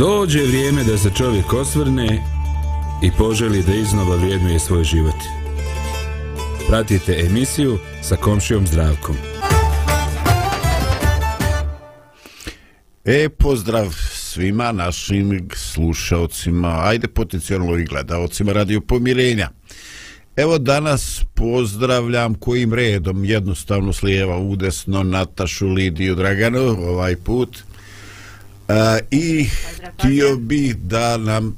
Dođe vrijeme da se čovjek osvrne i poželi da iznova vrijednuje svoj život. Pratite emisiju sa komšijom zdravkom. E, pozdrav svima našim slušalcima, ajde potencijalno i gledalcima Radio Pomirenja. Evo danas pozdravljam kojim redom jednostavno slijeva udesno Natašu Lidiju Draganu ovaj put – I htio bih da nam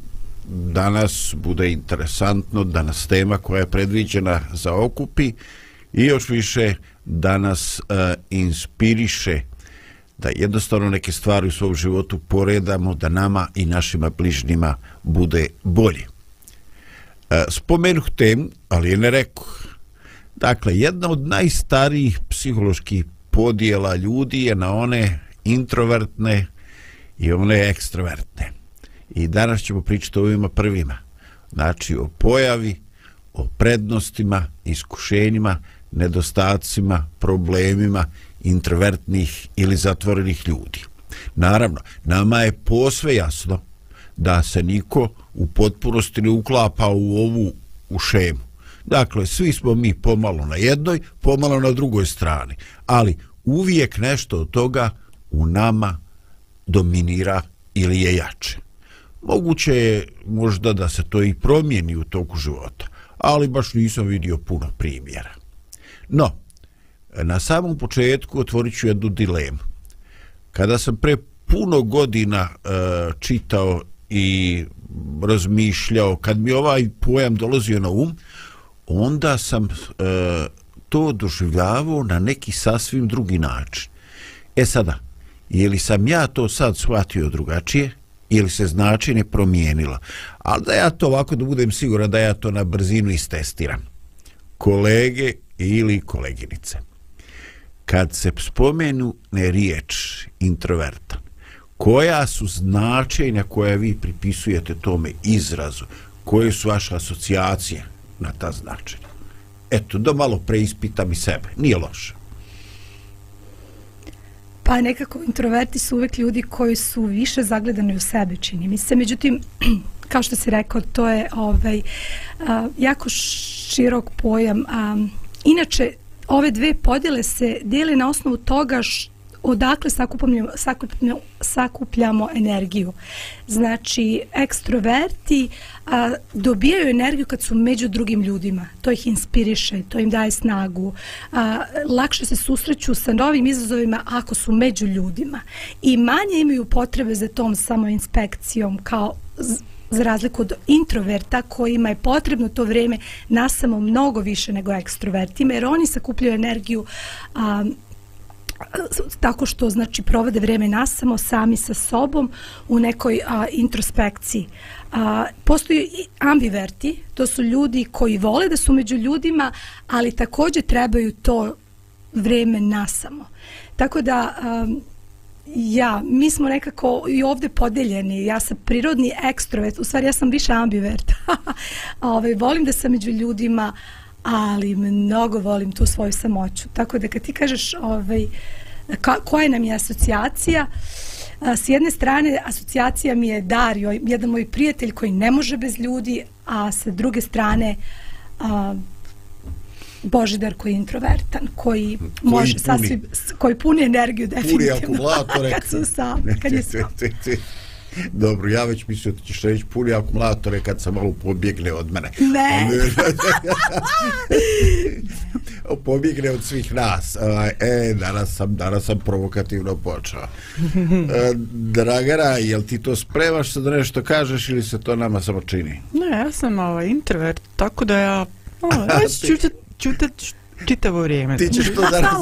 danas bude interesantno, da nas tema koja je predviđena za okupi i još više da nas uh, inspiriše da jednostavno neke stvari u svom životu poredamo da nama i našima bližnjima bude bolje. Uh, spomenuh tem, ali je ne rekao. Dakle, jedna od najstarijih psiholoških podjela ljudi je na one introvertne, i one ekstrovertne. I danas ćemo pričati o ovima prvima. Znači o pojavi, o prednostima, iskušenjima, nedostacima, problemima introvertnih ili zatvorenih ljudi. Naravno, nama je posve jasno da se niko u potpunosti ne uklapa u ovu u šemu. Dakle, svi smo mi pomalo na jednoj, pomalo na drugoj strani. Ali uvijek nešto od toga u nama dominira ili je jače. Moguće je možda da se to i promijeni u toku života, ali baš nisam vidio puno primjera. No, na samom početku otvorit ću jednu dilemu. Kada sam pre puno godina e, čitao i razmišljao, kad mi ovaj pojam dolazio na um, onda sam e, to doživljavao na neki sasvim drugi način. E sada, je li sam ja to sad shvatio drugačije ili se značine promijenilo. Ali da ja to ovako da budem siguran da ja to na brzinu istestiram. Kolege ili koleginice, kad se spomenu ne riječ introverta, koja su značenja koja vi pripisujete tome izrazu, koje su vaše asocijacije na ta značenja? Eto, da malo preispitam i sebe. Nije loše. Pa nekako introverti su uvek ljudi koji su više zagledani u sebe, čini mi se. Međutim, kao što si rekao, to je ovaj, a, jako širok pojam. A, inače, ove dve podjele se dijele na osnovu toga što odakle sakupljamo, sakupljamo, sakupljamo energiju. Znači, ekstroverti a, dobijaju energiju kad su među drugim ljudima. To ih inspiriše, to im daje snagu. A, lakše se susreću sa novim izazovima ako su među ljudima. I manje imaju potrebe za tom samoinspekcijom kao za razliku od introverta kojima je potrebno to vrijeme nasamo mnogo više nego ekstrovertima jer oni sakupljaju energiju a, tako što znači provode vrijeme nasamo sami sa sobom u nekoj a, introspekciji. A, postoji ambiverti, to su ljudi koji vole da su među ljudima, ali također trebaju to vrijeme nasamo. Tako da a, ja, mi smo nekako i ovdje podeljeni. Ja sam prirodni ekstrovert, u stvari ja sam više ambivert. Ove, ovaj, volim da sam među ljudima, ali mnogo volim tu svoju samoću. Tako da kad ti kažeš ovaj, ka, koja nam je asocijacija, s jedne strane asocijacija mi je Dario, jedan moj prijatelj koji ne može bez ljudi, a sa druge strane a, Božidar koji je introvertan, koji, koji može puni. sasvim, koji puni energiju definitivno. Puni akumulatore. kad su sam, kad je sam. Dobro, ja već mislio da ćeš reći puni akumulatore kad sam malo pobjegne od mene. Ne. pobjegne od svih nas. E, danas sam, danas sam provokativno počeo. E, Dragara, jel ti to spremaš da nešto kažeš ili se to nama samo čini? Ne, ja sam ovaj introvert, tako da ja... O, ja ću čutat, čutat čitavo vrijeme. Ti ćeš to danas,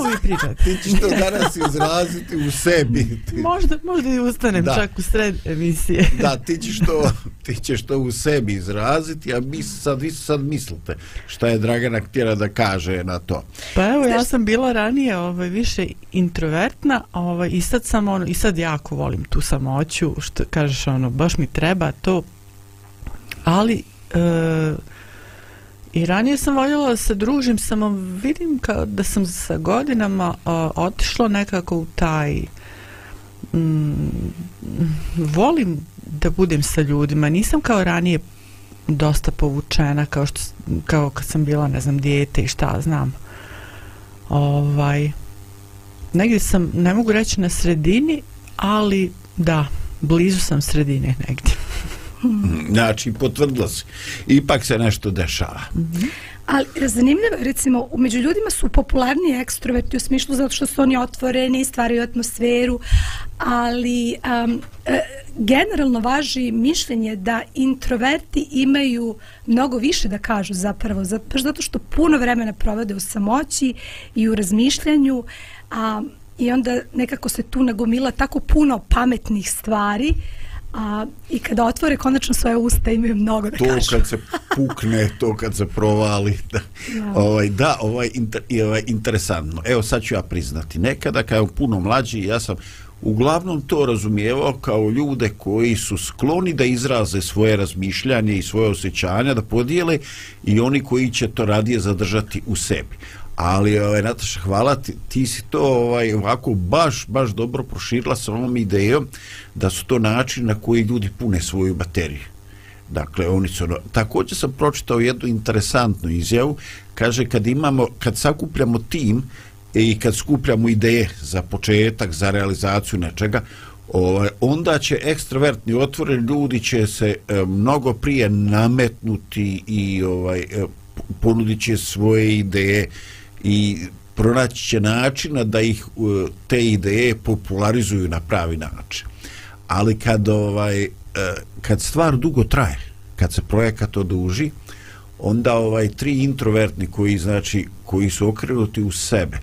ti ćeš to danas izraziti u sebi. Ti, Možda, možda i ustanem Da. čak u sred emisije. da, ti ćeš, to, ti ćeš to u sebi izraziti, a mi sad, vi sad mislite šta je Dragana htjela da kaže na to. Pa evo, ja sam bila ranije ovaj, više introvertna, ovaj, i sad sam ono, i sad jako volim tu samoću, što kažeš ono, baš mi treba to, ali e, i ranije sam voljela da se družim, samo vidim kao da sam sa godinama a, otišla nekako u taj mm, volim da budem sa ljudima, nisam kao ranije dosta povučena kao što kao kad sam bila ne znam dijete i šta znam. Ovaj negdje sam ne mogu reći na sredini ali da blizu sam sredine negdje. Znači, potvrdila se. Ipak se nešto dešava. Mhm. Ali zanimljivo, je, recimo, među ljudima su popularni ekstroverti u smislu zato što su oni otvoreni, stvaraju atmosferu, ali um, e, generalno važi mišljenje da introverti imaju mnogo više da kažu zapravo, zato što puno vremena provode u samoći i u razmišljanju, a, i onda nekako se tu nagomila tako puno pametnih stvari, a, i kada otvore konačno svoje usta imaju mnogo da to kažu. kad se pukne, to kad se provali. Da, Ja. ovaj, da ovaj, inter, ovaj, interesantno. Evo sad ću ja priznati. Nekada kad sam puno mlađi, ja sam uglavnom to razumijevao kao ljude koji su skloni da izraze svoje razmišljanje i svoje osjećanja, da podijele i oni koji će to radije zadržati u sebi. Ali, ovaj, Nataša, hvala ti, ti si to ovaj, ovako baš, baš dobro proširila sa ovom idejom da su to način na koji ljudi pune svoju bateriju. Dakle, oni su, ono, također sam pročitao jednu interesantnu izjavu, kaže kad imamo, kad sakupljamo tim i kad skupljamo ideje za početak, za realizaciju nečega, ovaj, onda će ekstrovertni otvoreni ljudi će se e, mnogo prije nametnuti i ovaj e, ponudit će svoje ideje i pronaći će načina da ih te ideje popularizuju na pravi način. Ali kad ovaj e, kad stvar dugo traje kad se projekat oduži onda ovaj tri introvertni koji znači koji su okrenuti u sebe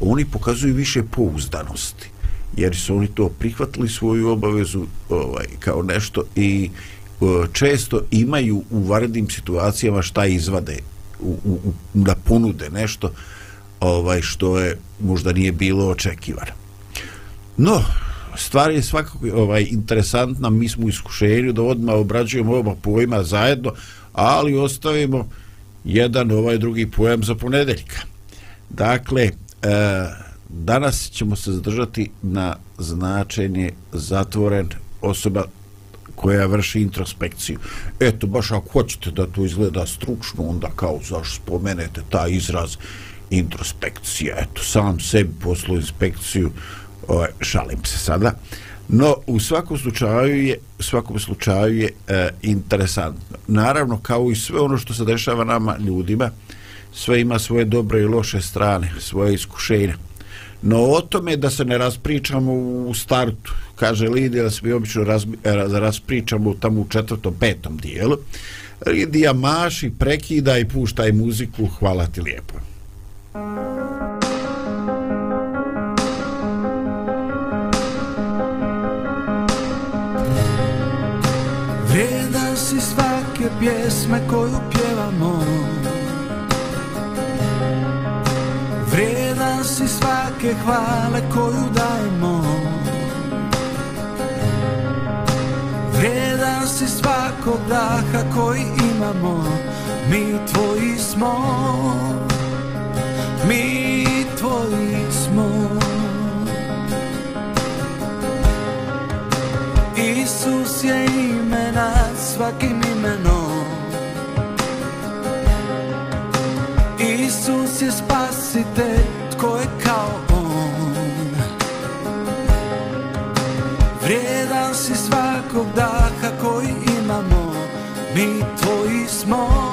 oni pokazuju više pouzdanosti jer su oni to prihvatili svoju obavezu ovaj kao nešto i e, često imaju u vanrednim situacijama šta izvade u, u, da ponude nešto ovaj što je možda nije bilo očekivano No, stvar je svakako ovaj, interesantna, mi smo u iskušenju da odmah obrađujemo oba pojma zajedno, ali ostavimo jedan ovaj drugi pojam za ponedeljka. Dakle, e, danas ćemo se zadržati na značenje zatvoren osoba koja vrši introspekciju. Eto, baš ako hoćete da to izgleda stručno, onda kao zašto spomenete taj izraz introspekcija. Eto, sam sebi poslu inspekciju, ovaj, šalim se sada. No, u svakom slučaju je, u svakom slučaju je e, interesantno. Naravno, kao i sve ono što se dešava nama ljudima, sve ima svoje dobre i loše strane, svoje iskušenja. No o tome da se ne raspričamo u startu, kaže Lidija da se mi obično razmi, e, raspričamo tamo u četvrtom, petom dijelu. Lidija maši, prekida i puštaj muziku, hvala ti lijepo. Vredan si svake pjesme koju pjevamo Vredan si svake hvale koju dajemo Vrijedan si svakog daha koji imamo Mi tvoji smo. Mi tvoji smo. Isus je ime nad svakim imenom. Isus je spasitelj, Mi tvoji smo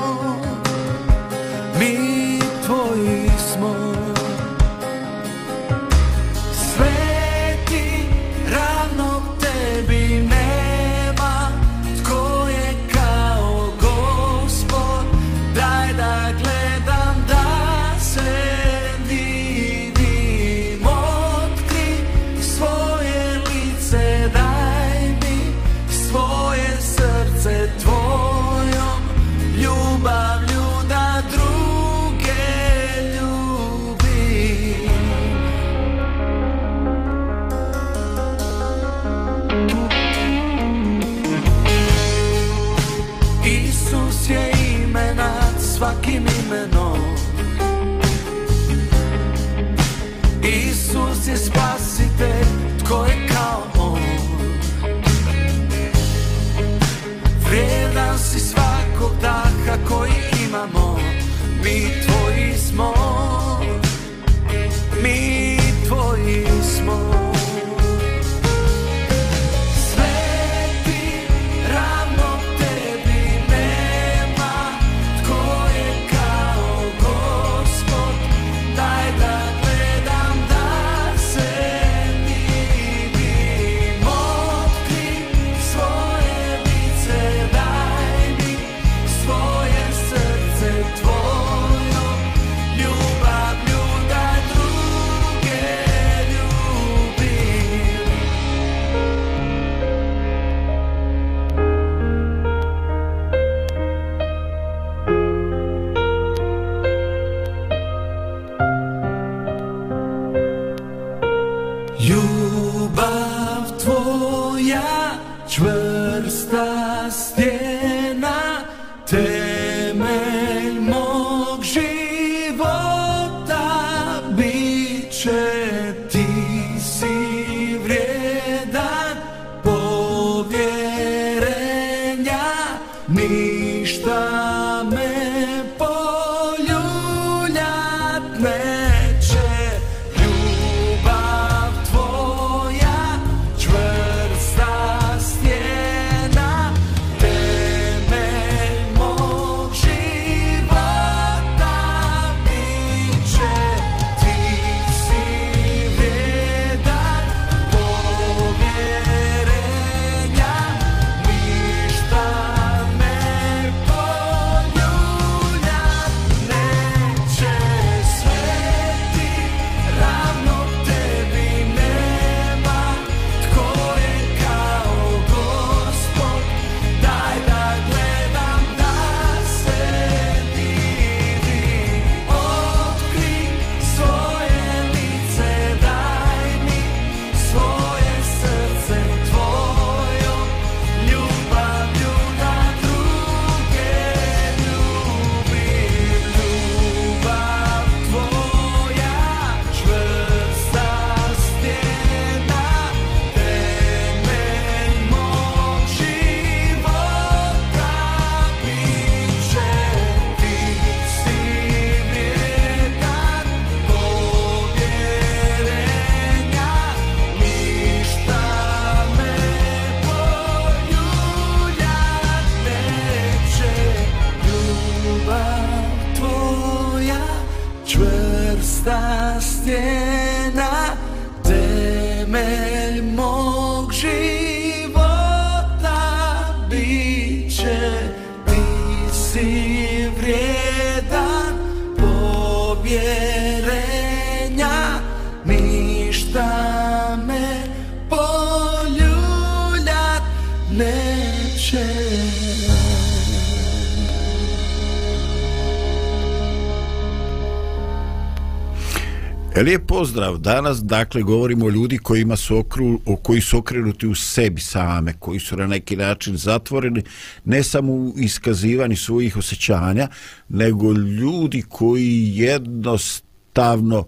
pozdrav. Danas, dakle, govorimo o ljudi kojima su okru, o koji su okrenuti u sebi same, koji su na neki način zatvoreni, ne samo u iskazivanju svojih osjećanja, nego ljudi koji jednostavno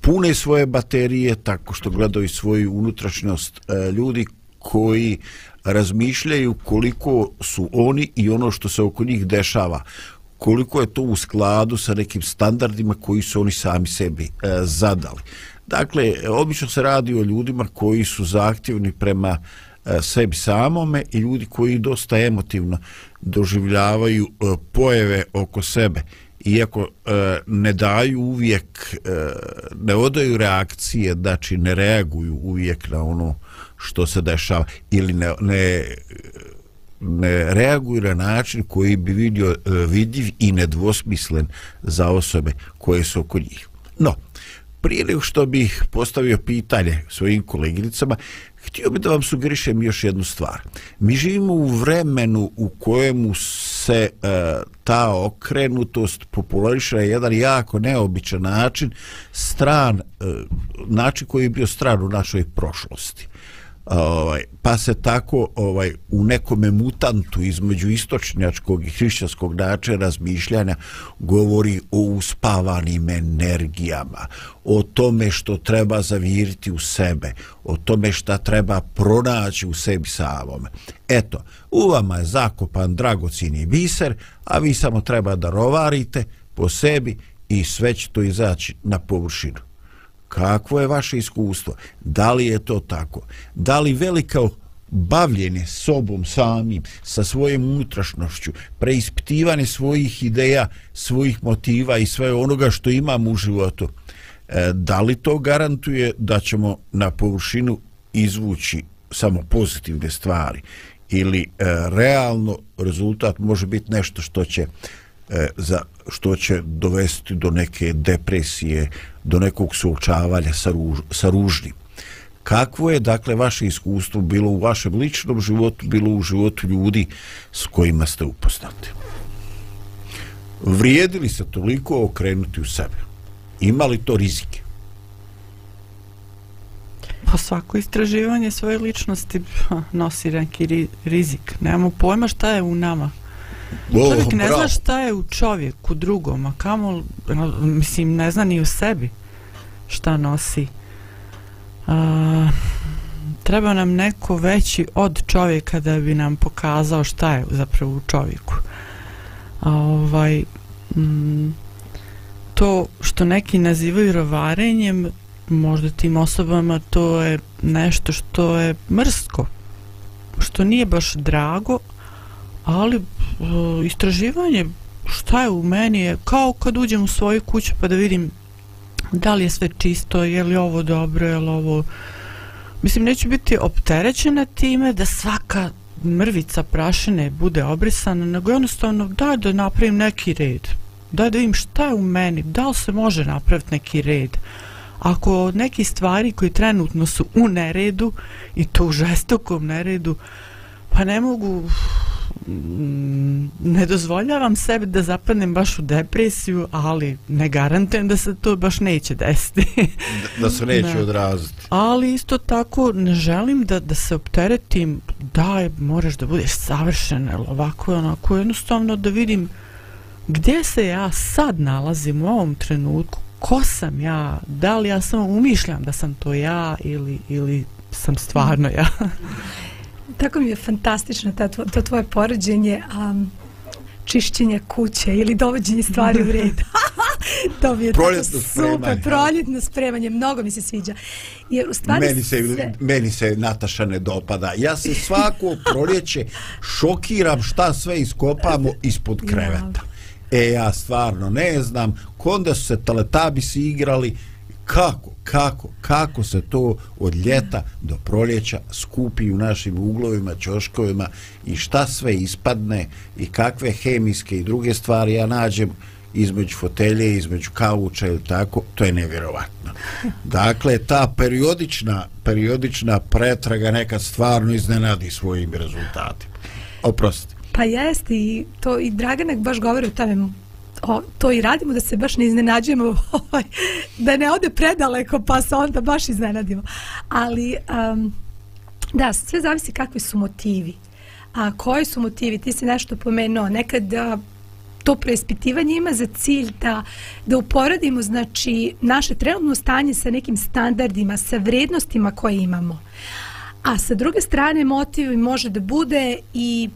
pune svoje baterije tako što gledaju svoju unutrašnjost, e, ljudi koji razmišljaju koliko su oni i ono što se oko njih dešava koliko je to u skladu sa nekim standardima koji su oni sami sebi e, zadali. Dakle, obično se radi o ljudima koji su zahtjevni prema e, sebi samome i ljudi koji dosta emotivno doživljavaju e, pojave oko sebe iako e, ne daju uvijek e, ne odaju reakcije znači ne reaguju uvijek na ono što se dešava ili ne, ne ne reaguju na način koji bi vidio e, vidljiv i nedvosmislen za osobe koje su oko njih. No, prije nego što bih postavio pitanje svojim koleginicama, htio bih da vam sugerišem još jednu stvar. Mi živimo u vremenu u kojemu se e, ta okrenutost populariša na jedan jako neobičan način, stran, e, način koji je bio stran u našoj prošlosti ovaj, pa se tako ovaj u nekome mutantu između istočnjačkog i hrišćanskog načina razmišljanja govori o uspavanim energijama, o tome što treba zaviriti u sebe, o tome šta treba pronaći u sebi samome. Eto, u vama je zakopan dragocini biser, a vi samo treba da rovarite po sebi i sve će to izaći na površinu kakvo je vaše iskustvo, da li je to tako, da li veliko bavljenje sobom samim, sa svojim unutrašnošću, preispitivanje svojih ideja, svojih motiva i sve onoga što imamo u životu, e, da li to garantuje da ćemo na površinu izvući samo pozitivne stvari? Ili e, realno rezultat može biti nešto što će e, za što će dovesti do neke depresije, do nekog suočavanja sa, ruž, sa ružnim. Kakvo je, dakle, vaše iskustvo bilo u vašem ličnom životu, bilo u životu ljudi s kojima ste upoznati? Vrijedili se toliko okrenuti u sebe? Ima li to rizike? Pa svako istraživanje svoje ličnosti nosi neki rizik. Nemamo pojma šta je u nama. Oh, Čovjek ne bravo. zna šta je u čovjeku drugom, a kamo, mislim, ne zna ni u sebi šta nosi. A, treba nam neko veći od čovjeka da bi nam pokazao šta je zapravo u čovjeku. A, ovaj, m, to što neki nazivaju rovarenjem, možda tim osobama to je nešto što je mrsko, što nije baš drago, ali uh, istraživanje šta je u meni je kao kad uđem u svoju kuću pa da vidim da li je sve čisto, je li ovo dobro, je li ovo... Mislim, neću biti opterećena time da svaka mrvica prašine bude obrisana, nego jednostavno daj da napravim neki red. Daj da vidim šta je u meni, da li se može napraviti neki red. Ako neki stvari koji trenutno su u neredu i to u žestokom neredu, pa ne mogu ne dozvoljavam sebi da zapadnem baš u depresiju, ali ne garantujem da se to baš neće desiti. da, da se neće da. odraziti. Ali isto tako ne želim da, da se opteretim, daj, moraš da budeš savršen, ili ovako, onako, jednostavno da vidim gdje se ja sad nalazim u ovom trenutku, ko sam ja, da li ja samo umišljam da sam to ja ili, ili sam stvarno ja. Tako mi je fantastično ta tvo, to tvoje poređenje um, čišćenja kuće ili dovođenje stvari u red. to mi je proljetno super, proljetno spremanje, mnogo mi se sviđa. Jer u stvari meni, se, se... meni se Nataša ne dopada. Ja se svako proljeće šokiram šta sve iskopamo ispod kreveta. E, ja stvarno ne znam, konda su se teletabisi igrali, kako, kako, kako se to od ljeta do proljeća skupi u našim uglovima, čoškovima i šta sve ispadne i kakve hemijske i druge stvari ja nađem između fotelje, između kauča ili tako, to je nevjerovatno. Dakle, ta periodična, periodična pretraga nekad stvarno iznenadi svojim rezultatima. Oprosti. Pa jeste i to i Draganak baš govori o tome o, to i radimo da se baš ne iznenađujemo ovaj, da ne ode predaleko pa se onda baš iznenadimo. Ali um, da sve zavisi kakvi su motivi. A koji su motivi? Ti si nešto pomenuo. Nekad a, to preispitivanje ima za cilj da, da uporadimo znači naše trenutno stanje sa nekim standardima sa vrednostima koje imamo. A sa druge strane motiv može da bude i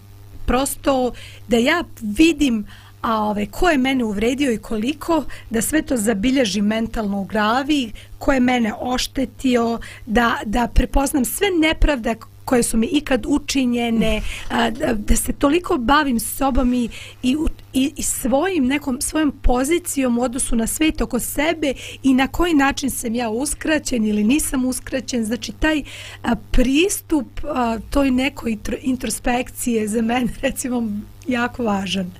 prosto da ja vidim a ove, ko je mene uvredio i koliko, da sve to zabilježi mentalno u glavi, ko je mene oštetio, da, da prepoznam sve nepravde koje su mi ikad učinjene, a, da, da se toliko bavim sobom i, i, i, i svojim nekom, svojom pozicijom u odnosu na svet oko sebe i na koji način sam ja uskraćen ili nisam uskraćen. Znači, taj a, pristup a, toj nekoj introspekcije za mene, recimo, jako važan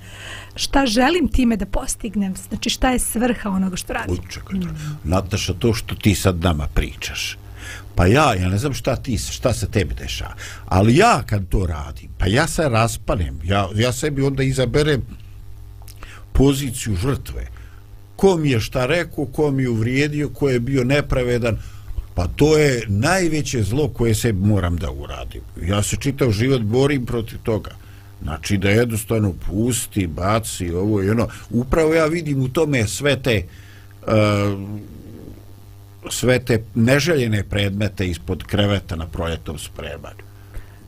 šta želim time da postignem, znači šta je svrha onoga što radim. Čekaj, mm. Nataša, to što ti sad nama pričaš, pa ja, ja ne znam šta ti, šta se tebi deša, ali ja kad to radim, pa ja se raspanem, ja, ja sebi onda izaberem poziciju žrtve, ko mi je šta rekao, ko mi je uvrijedio, ko je bio nepravedan, Pa to je najveće zlo koje se moram da uradim. Ja se čitav život borim protiv toga. Znači da jednostavno pusti, baci ovo i ono. Upravo ja vidim u tome sve te uh, sve te neželjene predmete ispod kreveta na proljetom spremanju.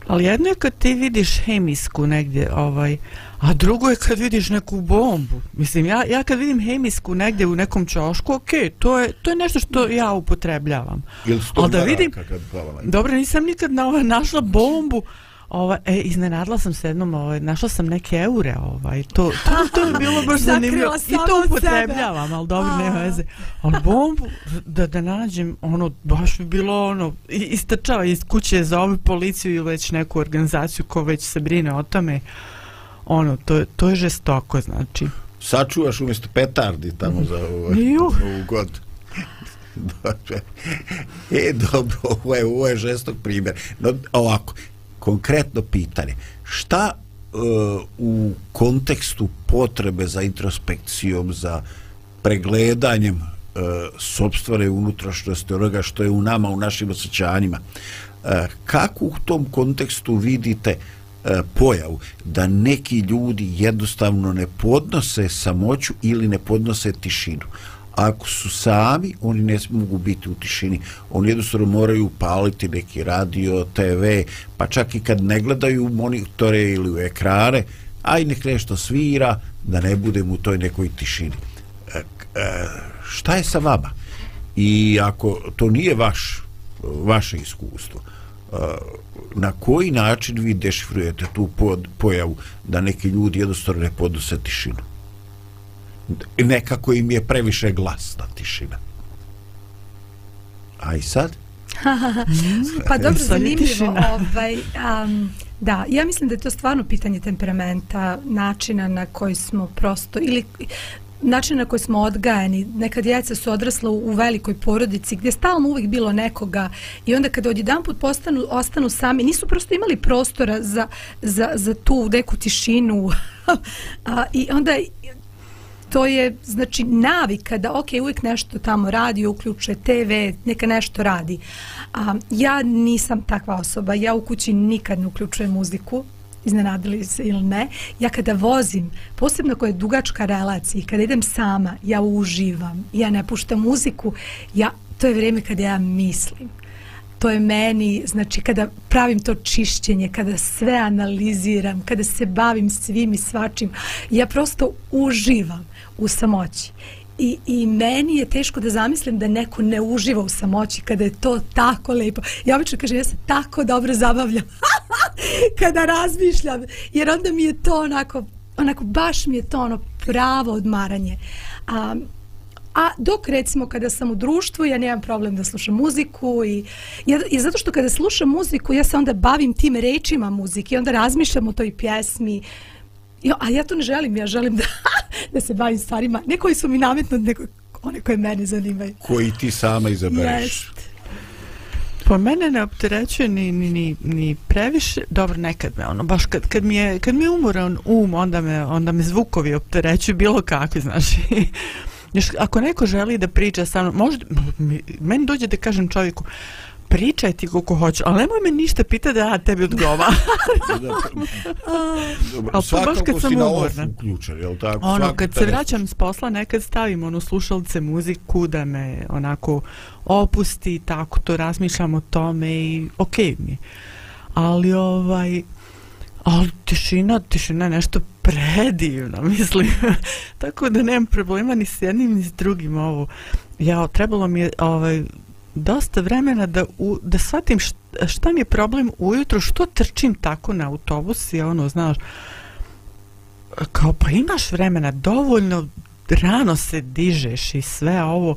Ali jedno je kad ti vidiš hemijsku negdje, ovaj, a drugo je kad vidiš neku bombu. Mislim, ja, ja kad vidim hemijsku negdje u nekom čošku, ok, to je, to je nešto što ja upotrebljavam. Ili Ali da vidim, dobro, nisam nikad na, ovaj, našla bombu, Ova, e, iznenadla sam se jednom, ovaj, našla sam neke eure, ovaj, to, to, to je bilo baš zanimljivo. I to upotrebljavam, ali dobro, nema veze. Ali bombu, da, da nađem, ono, baš bi bilo, ono, istrčava iz kuće za ovu policiju ili već neku organizaciju ko već se brine o tome. Ono, to, to je žestoko, znači. Sačuvaš umjesto petardi tamo za ovu, ovu godinu. e, dobro, ovo je, ovo je žestok primjer. No, ovako, konkretno pitanje. Šta e, u kontekstu potrebe za introspekcijom, za pregledanjem e, sobstvene unutrašnjosti onoga što je u nama, u našim osjećanjima, e, kako u tom kontekstu vidite e, pojavu da neki ljudi jednostavno ne podnose samoću ili ne podnose tišinu ako su sami, oni ne mogu biti u tišini. Oni jednostavno moraju paliti neki radio, TV, pa čak i kad ne gledaju monitore ili u ekrane, aj nek nešto svira, da ne budem u toj nekoj tišini. E, e, šta je sa vama? I ako to nije vaš, vaše iskustvo, e, na koji način vi dešifrujete tu pod, pojavu da neki ljudi jednostavno ne podnose tišinu? Nekako im je previše glasna tišina. A i sad? pa dobro, zanimljivo. Ovaj, um, da, ja mislim da je to stvarno pitanje temperamenta, načina na koji smo prosto, ili način na koji smo odgajani. Neka djeca su odrasla u, u velikoj porodici gdje je stalno uvijek bilo nekoga i onda kada odjedan put postanu, ostanu sami, nisu prosto imali prostora za, za, za tu neku tišinu. A, I onda to je znači navika da ok, uvijek nešto tamo radi, uključuje TV, neka nešto radi. A, ja nisam takva osoba, ja u kući nikad ne uključujem muziku, iznenadili se ili ne. Ja kada vozim, posebno koja je dugačka relacija, kada idem sama, ja uživam, ja ne puštam muziku, ja, to je vrijeme kada ja mislim. To je meni, znači kada pravim to čišćenje, kada sve analiziram, kada se bavim svim i svačim, ja prosto uživam u samoći. I, I meni je teško da zamislim da neko ne uživa u samoći kada je to tako lepo. Ja obično kažem, ja se tako dobro zabavljam kada razmišljam, jer onda mi je to onako, onako baš mi je to ono pravo odmaranje. A, A dok recimo kada sam u društvu ja nemam problem da slušam muziku i, ja, i zato što kada slušam muziku ja se onda bavim tim rečima muzike i onda razmišljam o toj pjesmi jo, a ja to ne želim, ja želim da, da se bavim stvarima, ne koji su mi nametno, nego one koje mene zanimaju. Koji ti sama izabereš. Jest. Po mene ne opterećuje ni, ni, ni, ni previše, dobro nekad me ono, baš kad, kad mi je, kad mi je umoran um, onda me, onda me zvukovi opterećuju bilo kakvi, znaš, Još ako neko želi da priča sa mnom, možda, meni dođe da kažem čovjeku, pričaj ti koliko hoću, ali nemoj me ništa pita da ja tebi odgova. ali to baš kad sam umorna. Uključen, jel tako? Ono, kad se vraćam s posla, nekad stavim ono, slušalce muziku da me onako opusti, tako to razmišljam o tome i okej okay mi. Ali ovaj, ali tišina, tišina je nešto predivno, mislim. Tako da nemam problema ni s jednim ni s drugim ovo. Ja, trebalo mi je ovaj, dosta vremena da, u, da shvatim šta, šta mi je problem ujutro, što trčim tako na autobus i ono, znaš, kao pa imaš vremena, dovoljno rano se dižeš i sve ovo,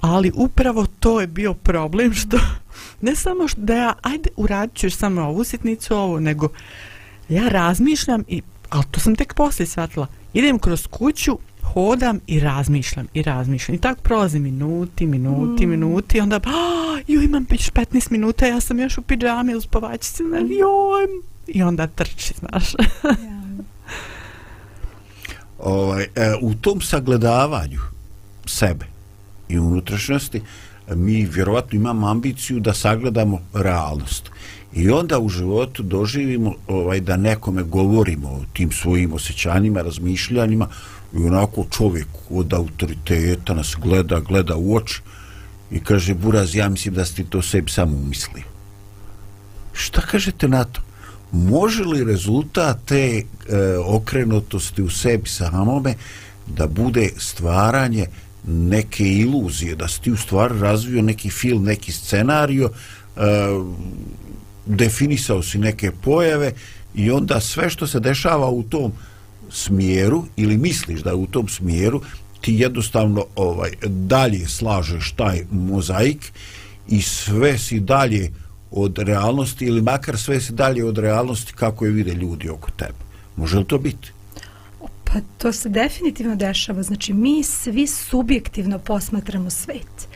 ali upravo to je bio problem što ne samo što da ja, ajde uradit ću samo ovu sitnicu ovo, nego ja razmišljam i ali to sam tek poslije shvatila idem kroz kuću hodam i razmišljam i razmišljam i tako prolazi minuti, minuti, mm. minuti i onda oh, joj imam već 15 minuta ja sam još u pidžami uz povačici mm. joj i onda trči znaš ovaj, e, u tom sagledavanju sebe i unutrašnjosti mi vjerovatno imamo ambiciju da sagledamo realnost. I onda u životu doživimo ovaj da nekome govorimo o tim svojim osjećanjima, razmišljanjima i onako čovjek od autoriteta nas gleda, gleda u oči i kaže Buraz, ja mislim da ste to sebi samo umislio. Šta kažete na to? Može li rezultat te e, okrenutosti u sebi samome da bude stvaranje neke iluzije, da si ti u stvari razvio neki film, neki scenario, e, definisao si neke pojave i onda sve što se dešava u tom smjeru ili misliš da je u tom smjeru ti jednostavno ovaj dalje slažeš taj mozaik i sve si dalje od realnosti ili makar sve si dalje od realnosti kako je vide ljudi oko tebe. Može li to biti? Pa to se definitivno dešava. Znači, mi svi subjektivno posmatramo svet.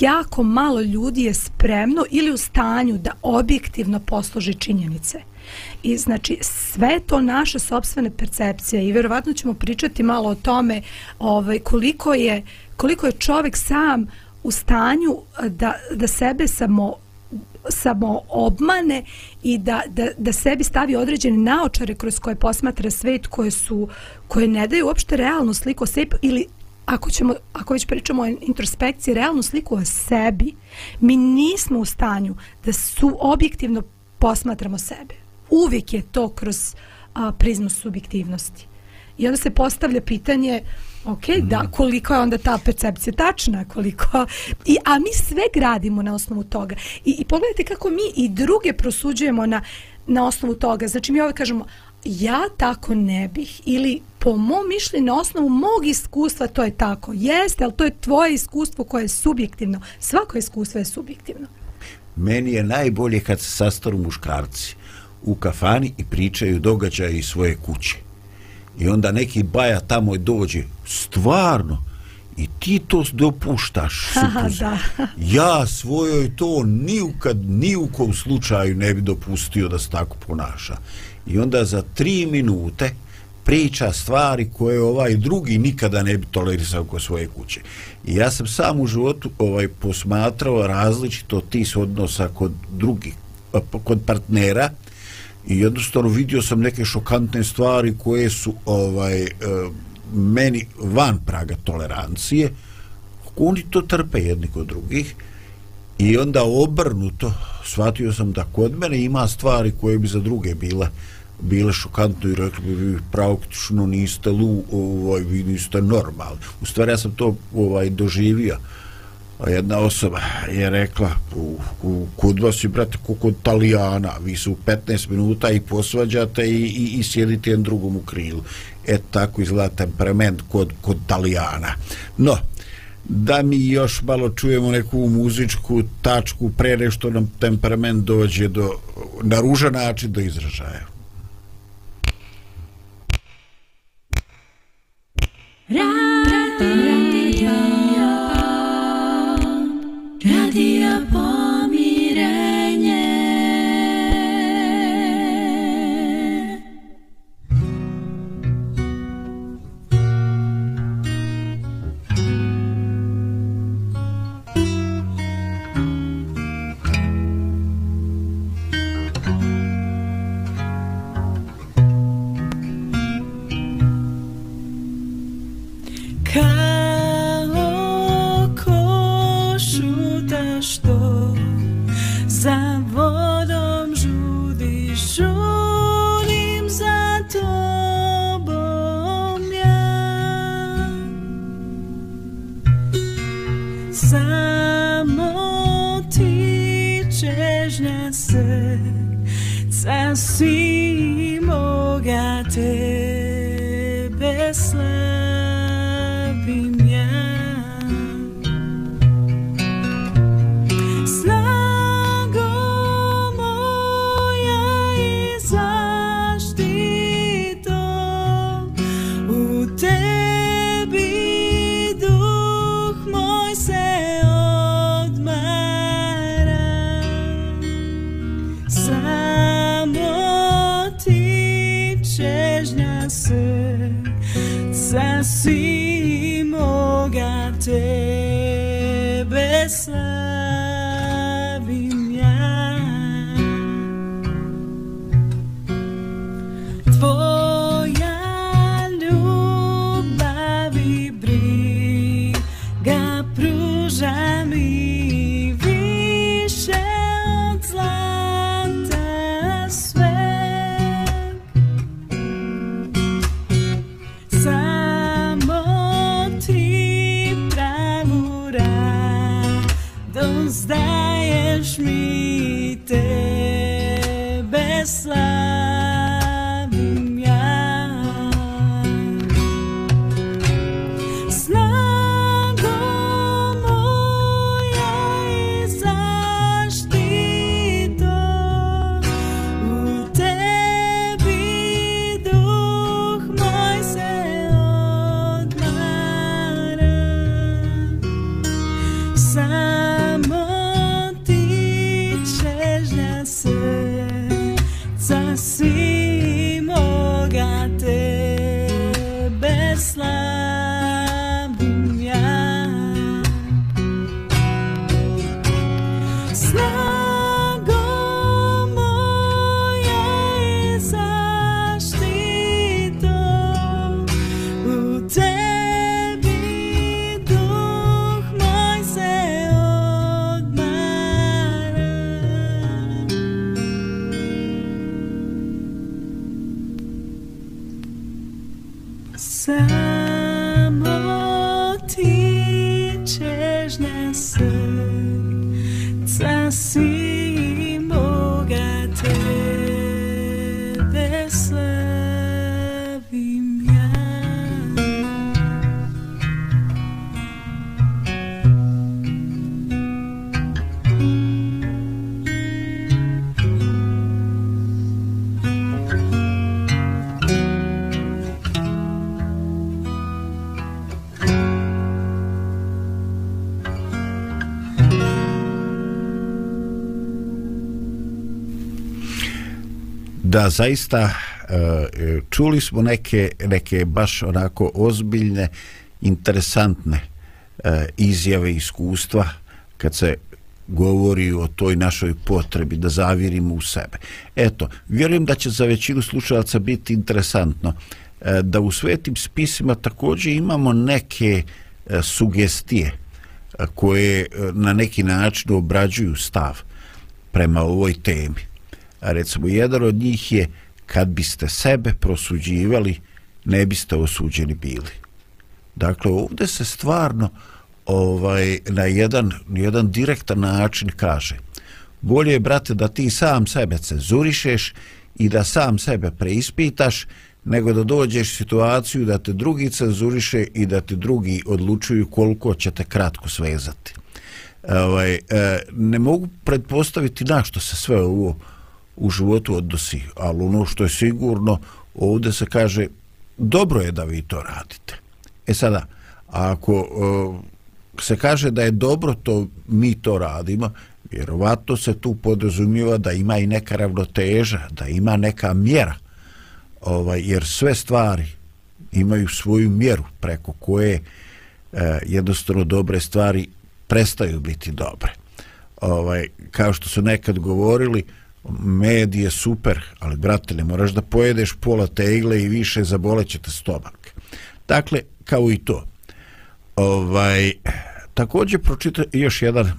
Jako malo ljudi je spremno ili u stanju da objektivno posluži činjenice. I znači sve to naše sobstvene percepcije i vjerovatno ćemo pričati malo o tome ovaj, koliko, je, koliko je čovjek sam u stanju da, da sebe samo samo obmane i da, da, da sebi stavi određene naočare kroz koje posmatra svet koje su koje ne daju uopšte realnu sliku o sebi ili ako ćemo ako već pričamo o introspekciji realnu sliku o sebi mi nismo u stanju da su objektivno posmatramo sebe uvijek je to kroz a, prizmu subjektivnosti i onda se postavlja pitanje Ok, mm. da, koliko je onda ta percepcija tačna, koliko... I, a mi sve gradimo na osnovu toga. I, i pogledajte kako mi i druge prosuđujemo na, na osnovu toga. Znači mi ovdje kažemo, ja tako ne bih ili po mom mišljenju na osnovu mog iskustva to je tako. Jeste, ali to je tvoje iskustvo koje je subjektivno. Svako iskustvo je subjektivno. Meni je najbolje kad se sastaru muškarci u kafani i pričaju događaje iz svoje kuće i onda neki baja tamo dođe stvarno i ti to dopuštaš supruzi. ja svojoj to ni u, kad, ni u kom slučaju ne bi dopustio da se tako ponaša i onda za tri minute priča stvari koje ovaj drugi nikada ne bi tolerisao kod svoje kuće. I ja sam sam u životu ovaj posmatrao različito tis odnosa kod drugih, kod partnera, i jednostavno vidio sam neke šokantne stvari koje su ovaj eh, meni van praga tolerancije. Oni to trpe jedni kod drugih i onda obrnuto shvatio sam da kod mene ima stvari koje bi za druge bile bile šokantno i rekli bi vi praktično niste lu ovaj, vi niste normalni. U stvari ja sam to ovaj doživio jedna osoba je rekla u, u, kod vas je brate kod Talijana vi su 15 minuta i posvađate i, i, i sjedite jedan drugom u krilu. E tako izgleda temperament kod, kod Talijana. No da mi još malo čujemo neku muzičku tačku pre nešto nam temperament dođe do na ružan način do izražaja. Radio Radio. samo ti ćeš na sve Sa si moga tebe slavim I see. Da zaista e, čuli smo neke, neke baš onako ozbiljne interesantne e, izjave iskustva kad se govori o toj našoj potrebi da zavirimo u sebe. Eto, vjerujem da će za većinu slušalaca biti interesantno e, da u svetim spisima također imamo neke sugestije koje na neki način obrađuju stav prema ovoj temi recimo jedan od njih je kad biste sebe prosuđivali ne biste osuđeni bili dakle ovdje se stvarno ovaj na jedan, jedan direktan način kaže bolje je brate da ti sam sebe cenzurišeš i da sam sebe preispitaš nego da dođeš situaciju da te drugi cenzuriše i da te drugi odlučuju koliko će te kratko svezati. Ovaj, e, ne mogu pretpostaviti na što se sve ovo u životu odnosi, ali ono što je sigurno, ovdje se kaže, dobro je da vi to radite. E sada, ako uh, se kaže da je dobro to mi to radimo, vjerovatno se tu podrazumijeva da ima i neka ravnoteža, da ima neka mjera, ovaj, jer sve stvari imaju svoju mjeru preko koje uh, jednostavno dobre stvari prestaju biti dobre. Ovaj, kao što su nekad govorili, uh, med je super, ali brate, ne moraš da pojedeš pola tegle i više zaboleće te stomak. Dakle, kao i to. Ovaj, također pročita još jedan e,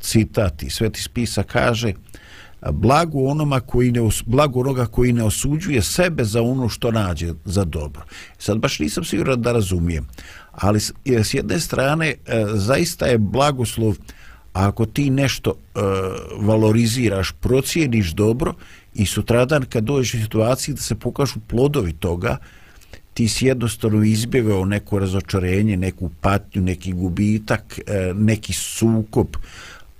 citat i Sveti Spisa kaže blagu onoma koji ne blagu onoga koji ne osuđuje sebe za ono što nađe za dobro. Sad baš nisam siguran da razumijem, ali s, s jedne strane e, zaista je blagoslov e, A ako ti nešto e, valoriziraš, procijeniš dobro i sutradan kad dođeš u situaciji da se pokažu plodovi toga, ti si jednostavno izbjegao neko razočarenje, neku patnju, neki gubitak, e, neki sukob,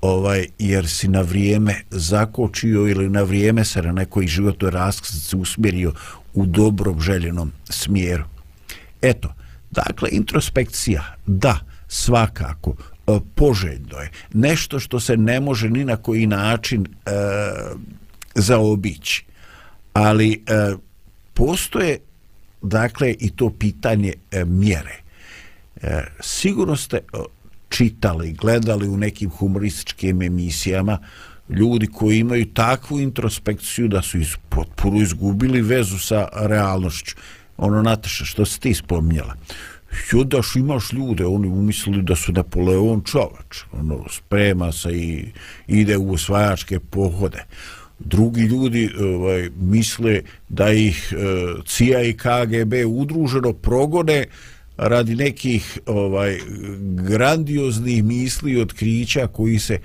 ovaj, jer si na vrijeme zakočio ili na vrijeme se na nekoj životnoj raskrsnici usmjerio u dobrom željenom smjeru. Eto, dakle, introspekcija, da, svakako, E, poželjno je. Nešto što se ne može ni na koji način e, zaobići. Ali e, postoje dakle i to pitanje e, mjere. E, sigurno ste e, čitali, gledali u nekim humorističkim emisijama ljudi koji imaju takvu introspekciju da su iz, potpuno izgubili vezu sa realnošću. Ono, Nataša, što si ti spominjala? Judaš imaš ljude, oni umislili da su Napoleon čovač, ono, sprema se i ide u osvajačke pohode. Drugi ljudi ovaj, misle da ih eh, CIA i KGB udruženo progone radi nekih ovaj grandioznih misli i otkrića koji se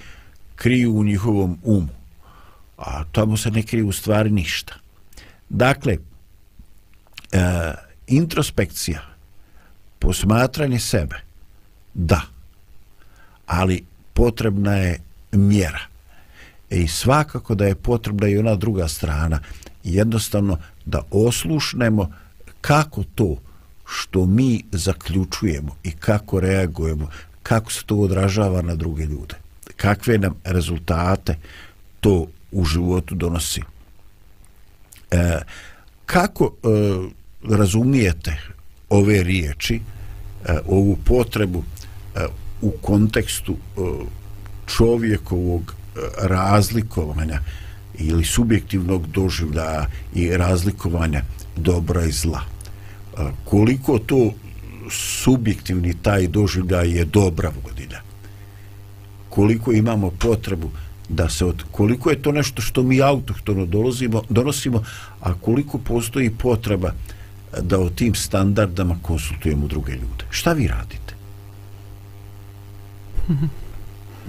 kriju u njihovom umu. A tamo se ne krije u stvari ništa. Dakle, e, introspekcija, posmatranje sebe, da, ali potrebna je mjera. E, I svakako da je potrebna i ona druga strana, jednostavno da oslušnemo kako to što mi zaključujemo i kako reagujemo, kako se to odražava na druge ljude, kakve nam rezultate to u životu donosi. E, kako e, razumijete ove riječi, e, ovu potrebu e, u kontekstu e, čovjekovog razlikovanja ili subjektivnog doživljaja i razlikovanja dobra i zla? koliko to subjektivni taj doživljaj je dobra vodilja koliko imamo potrebu da se od koliko je to nešto što mi autohtono dolazimo, donosimo a koliko postoji potreba da o tim standardama konsultujemo druge ljude šta vi radite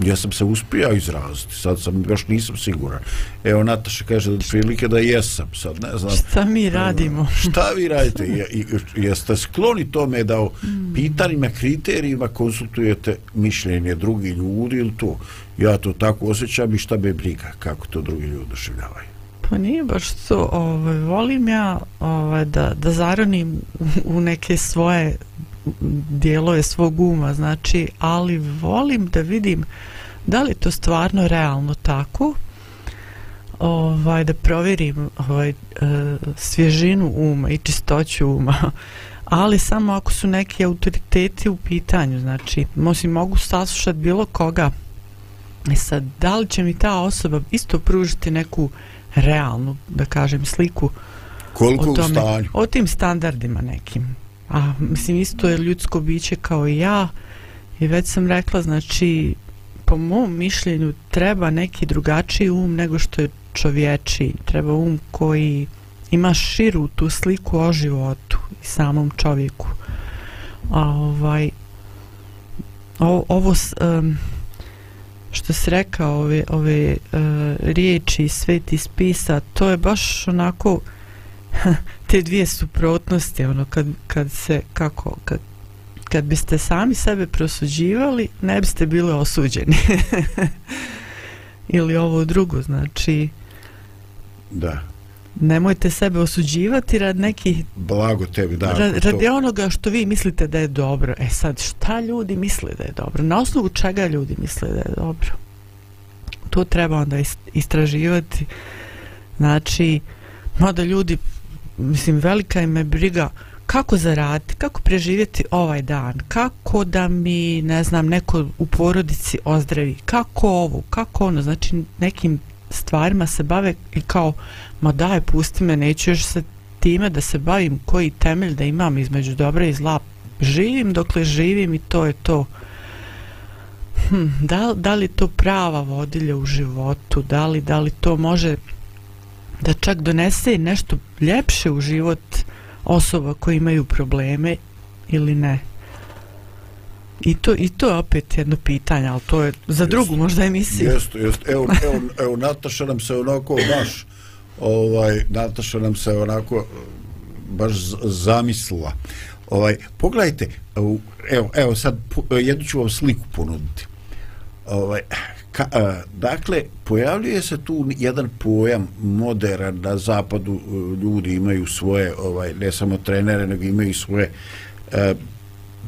ja sam se uspio izraziti, sad sam još nisam siguran. Evo Nataša kaže da prilike da jesam, sad ne znam. Šta mi radimo? Šta vi radite? Je, jeste skloni tome da o pitanjima, kriterijima konsultujete mišljenje drugi ljudi ili to? Ja to tako osjećam i šta me briga kako to drugi ljudi doživljavaju. Pa nije baš to, ovaj, volim ja ovaj, da, da zaronim u neke svoje dijelove svog uma, znači, ali volim da vidim da li to stvarno realno tako, ovaj, da provjerim ovaj, e, svježinu uma i čistoću uma, ali samo ako su neki autoriteti u pitanju, znači, mosim, mogu saslušati bilo koga, i sad, da li će mi ta osoba isto pružiti neku realnu, da kažem, sliku Koliko o, tome, o tim standardima nekim. A mislim isto je ljudsko biće kao i ja. I već sam rekla znači po mom mišljenju treba neki drugačiji um nego što je čovječi treba um koji ima širu tu sliku o životu i samom čovjeku. A ovaj o, ovo um, što se rekao ove, ove uh, riječi sveti spisa to je baš onako te dvije suprotnosti ono kad, kad se kako kad, kad biste sami sebe prosuđivali ne biste bili osuđeni. Ili ovo drugo znači da nemojte sebe osuđivati rad nekih blago tebi da rad, radi to... onoga što vi mislite da je dobro. E sad šta ljudi misle da je dobro? Na osnovu čega ljudi misle da je dobro? To treba onda istraživati. Znači mada ljudi mislim velika im je briga kako zaraditi, kako preživjeti ovaj dan, kako da mi, ne znam, neko u porodici ozdravi, kako ovo, kako ono, znači nekim stvarima se bave i kao, ma daj, pusti me, neću još se time da se bavim koji temelj da imam između dobra i zla. Živim dokle živim i to je to. Hm, da, da li to prava vodilja u životu, da li, da li to može da čak donese nešto ljepše u život osoba koji imaju probleme ili ne. I to, i to je opet jedno pitanje, ali to je za jest, drugu možda emisiju. Jeste, jeste. Evo, evo, evo, Nataša nam se onako baš, ovaj, Nataša nam se onako baš zamislila. Ovaj, pogledajte, evo, evo sad jednu ću vam sliku ponuditi. Ovaj, Ka, a, dakle, pojavljuje se tu jedan pojam modern na zapadu ljudi imaju svoje, ovaj ne samo trenere, nego imaju svoje a,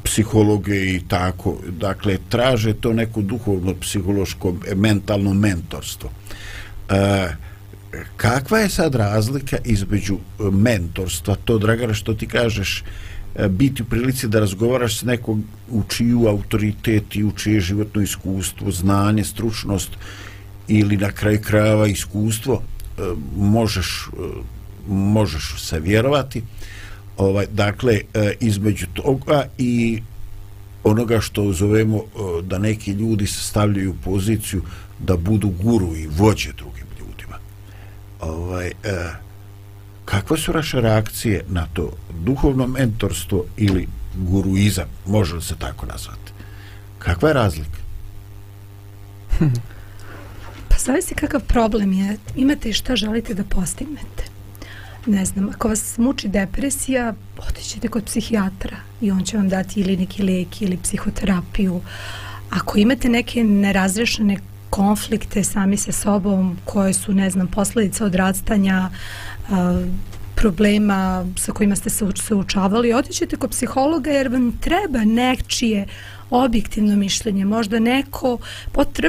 psihologe i tako. Dakle, traže to neko duhovno, psihološko, mentalno mentorstvo. E, kakva je sad razlika između e, mentorstva, to, Dragana, što ti kažeš, e, biti u prilici da razgovaraš s nekog u čiju autoritet i u čije životno iskustvo, znanje, stručnost ili na kraju krajeva iskustvo e, možeš možeš se vjerovati ovaj dakle e, između toga i onoga što zovemo e, da neki ljudi se stavljaju u poziciju da budu guru i vođe drugim ljudima ovaj e, kakve su vaše reakcije na to duhovno mentorstvo ili guruizam, može li se tako nazvati? Kakva je razlika? Pa zavisi kakav problem je. Imate i šta želite da postignete. Ne znam, ako vas muči depresija, otićete kod psihijatra i on će vam dati ili neki lijek ili psihoterapiju. Ako imate neke nerazrešene konflikte sami sa sobom koje su, ne znam, posljedice odrastanja, problema sa kojima ste se suočavali, otićete kod psihologa jer vam treba nečije objektivno mišljenje. Možda neko,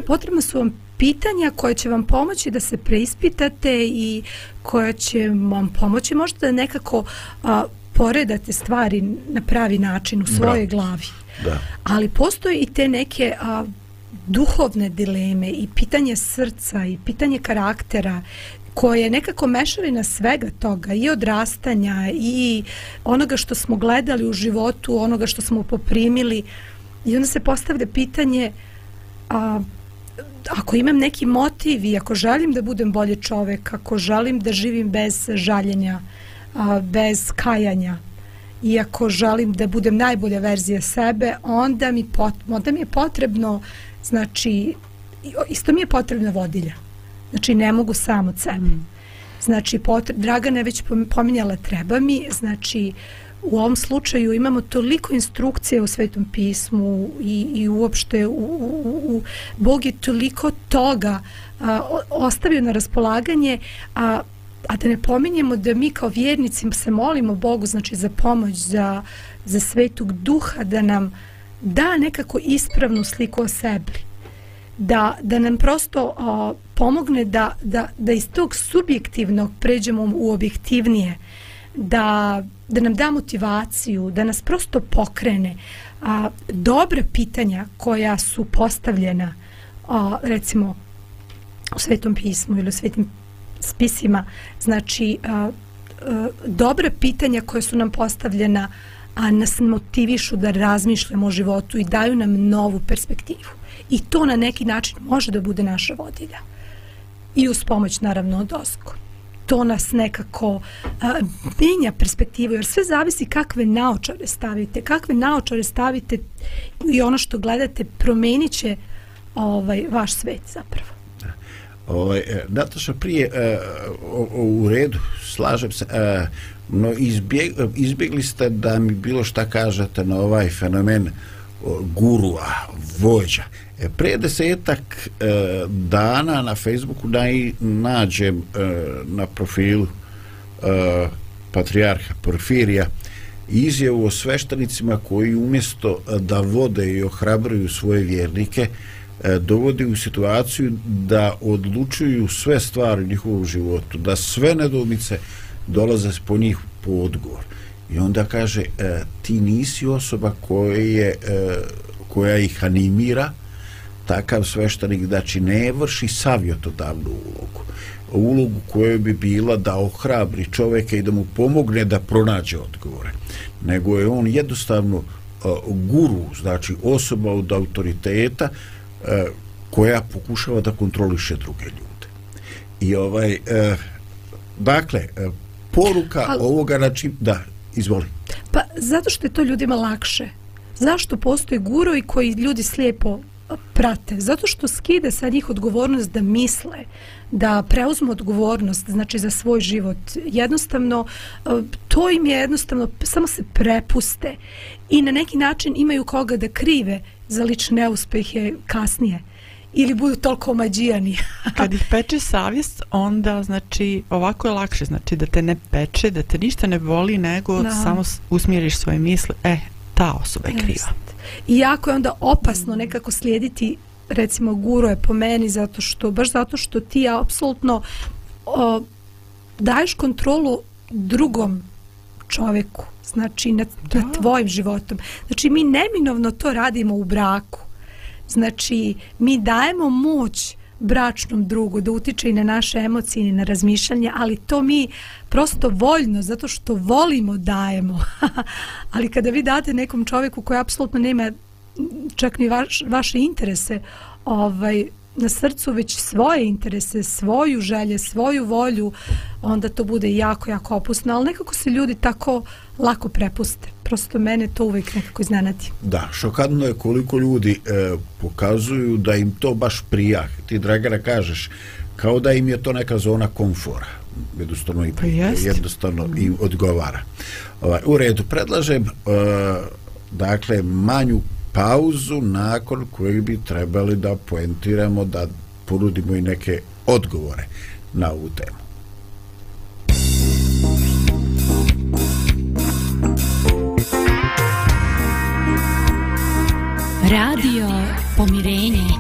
potrebno su vam pitanja koje će vam pomoći da se preispitate i koje će vam pomoći možda da nekako a, poredate stvari na pravi način u svojoj Brat. glavi. Da. Ali postoje i te neke a, duhovne dileme i pitanje srca i pitanje karaktera koje je nekako mešavina svega toga i odrastanja i onoga što smo gledali u životu, onoga što smo poprimili i onda se postavlja pitanje a, ako imam neki motiv i ako želim da budem bolji čovek, ako želim da živim bez žaljenja, bez kajanja i ako želim da budem najbolja verzija sebe, onda mi, pot, onda mi je potrebno znači isto mi je potrebna vodilja znači ne mogu sam od sebe mm. znači potre, Dragana je već pominjala treba mi znači u ovom slučaju imamo toliko instrukcije u svetom pismu i, i uopšte u, u, u, Bog je toliko toga a, ostavio na raspolaganje a, a da ne pominjemo da mi kao vjernici se molimo Bogu znači za pomoć za, za svetog duha da nam da nekako ispravnu sliku o sebi. Da, da nam prosto a, pomogne da, da, da iz tog subjektivnog pređemo u objektivnije. Da, da nam da motivaciju da nas prosto pokrene a, dobra pitanja koja su postavljena a, recimo u svetom pismu ili u svetim spisima znači a, a, dobra pitanja koja su nam postavljena a nas motivišu da razmišljamo o životu i daju nam novu perspektivu i to na neki način može da bude naša vodilja i uz pomoć naravno od oskona to nas nekako menja perspektivu jer sve zavisi kakve naočare stavite kakve naočare stavite i ono što gledate promenit će ovaj, vaš svet zapravo Ovaj, e, Nataša, prije uh, u redu, slažem se, uh, no izbjeg, izbjegli ste da mi bilo šta kažete na ovaj fenomen uh, gurua, vođa. E, Pre desetak e, dana na Facebooku naj, nađem e, na profilu e, patrijarha Porfirija izjavu o sveštenicima koji umjesto e, da vode i ohrabruju svoje vjernike e, dovodi u situaciju da odlučuju sve stvari u njihovom životu, da sve nedomice dolaze po njih po odgovor. I onda kaže, e, ti nisi osoba koja, je, e, koja ih animira, takav sveštenik znači ne vrši savjetodavnu ulogu. Ulogu koja bi bila da ohrabri čoveka i da mu pomogne da pronađe odgovore. Nego je on jednostavno uh, guru znači osoba od autoriteta uh, koja pokušava da kontroliše druge ljude. I ovaj uh, dakle uh, poruka Ali, ovoga znači da izvoli. Pa zato što je to ljudima lakše. Zašto postoje gurovi koji ljudi slijepo prate, zato što skide sa njih odgovornost da misle, da preuzmu odgovornost znači za svoj život. Jednostavno, e, to im je jednostavno, samo se prepuste i na neki način imaju koga da krive za lične neuspehe kasnije ili budu toliko omađijani. Kad ih peče savjest, onda znači ovako je lakše, znači da te ne peče, da te ništa ne boli, nego da. samo usmjeriš svoje misle, e, ta osoba je kriva. Jest. I jako je onda opasno nekako slijediti recimo guru je po meni zato što baš zato što ti apsolutno o, daješ kontrolu drugom čoveku, znači nad, nad tvojim životom. Znači mi neminovno to radimo u braku. Znači mi dajemo moć bračnom drugu da utiče i na naše emocije i na razmišljanje, ali to mi prosto voljno, zato što volimo dajemo. ali kada vi date nekom čovjeku koji apsolutno nema čak ni vaš, vaše interese ovaj, na srcu već svoje interese, svoju želje, svoju volju, onda to bude jako, jako opusno, ali nekako se ljudi tako lako prepuste. Prosto mene to uvijek nekako iznenadi. Da, šokadno je koliko ljudi e, pokazuju da im to baš prija. Ti, Dragana, kažeš, kao da im je to neka zona komfora. Jednostavno, i, Pa jednostavno im odgovara. Ovaj, u redu, predlažem e, dakle, manju pauzu nakon koje bi trebali da poentiramo, da ponudimo i neke odgovore na ovu temu. Radio Pomirenje.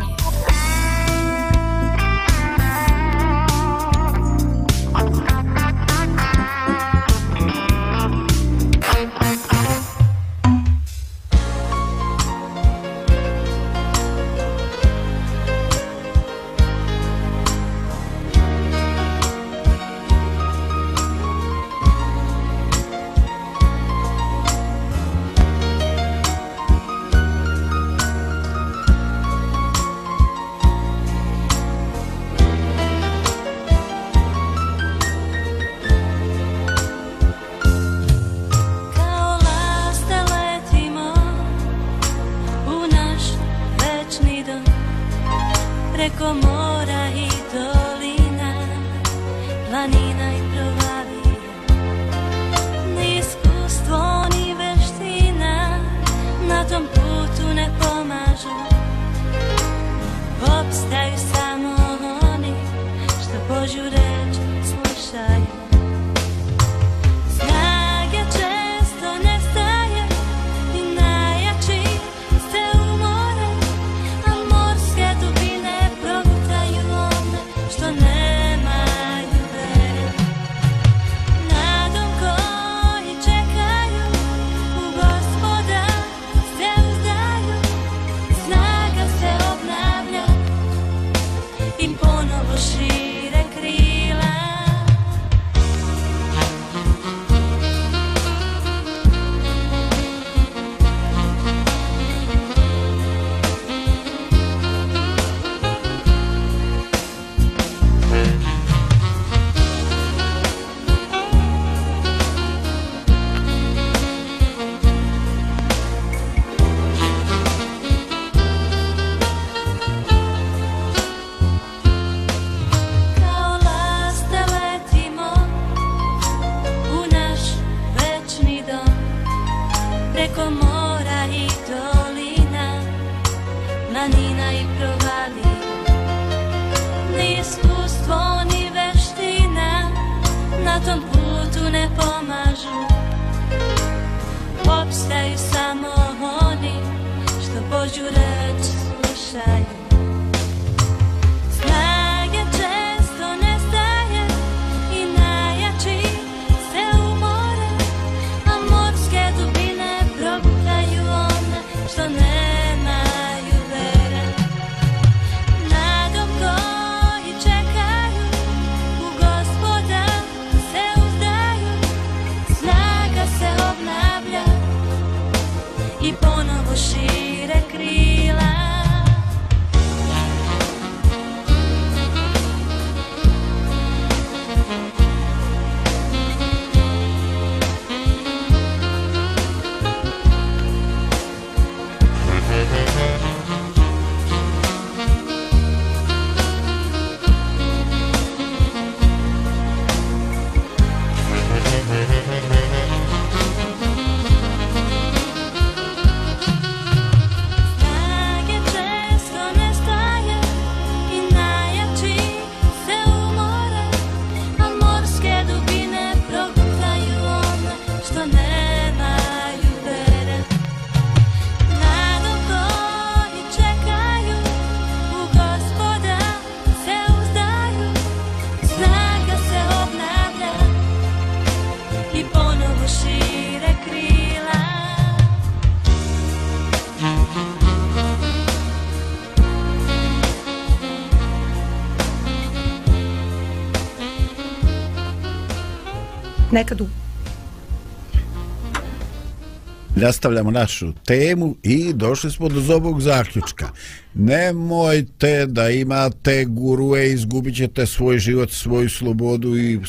Nastavljamo našu temu i došli smo do zobog zaključka. Nemojte da imate gurue, izgubit ćete svoj život, svoju slobodu i uh,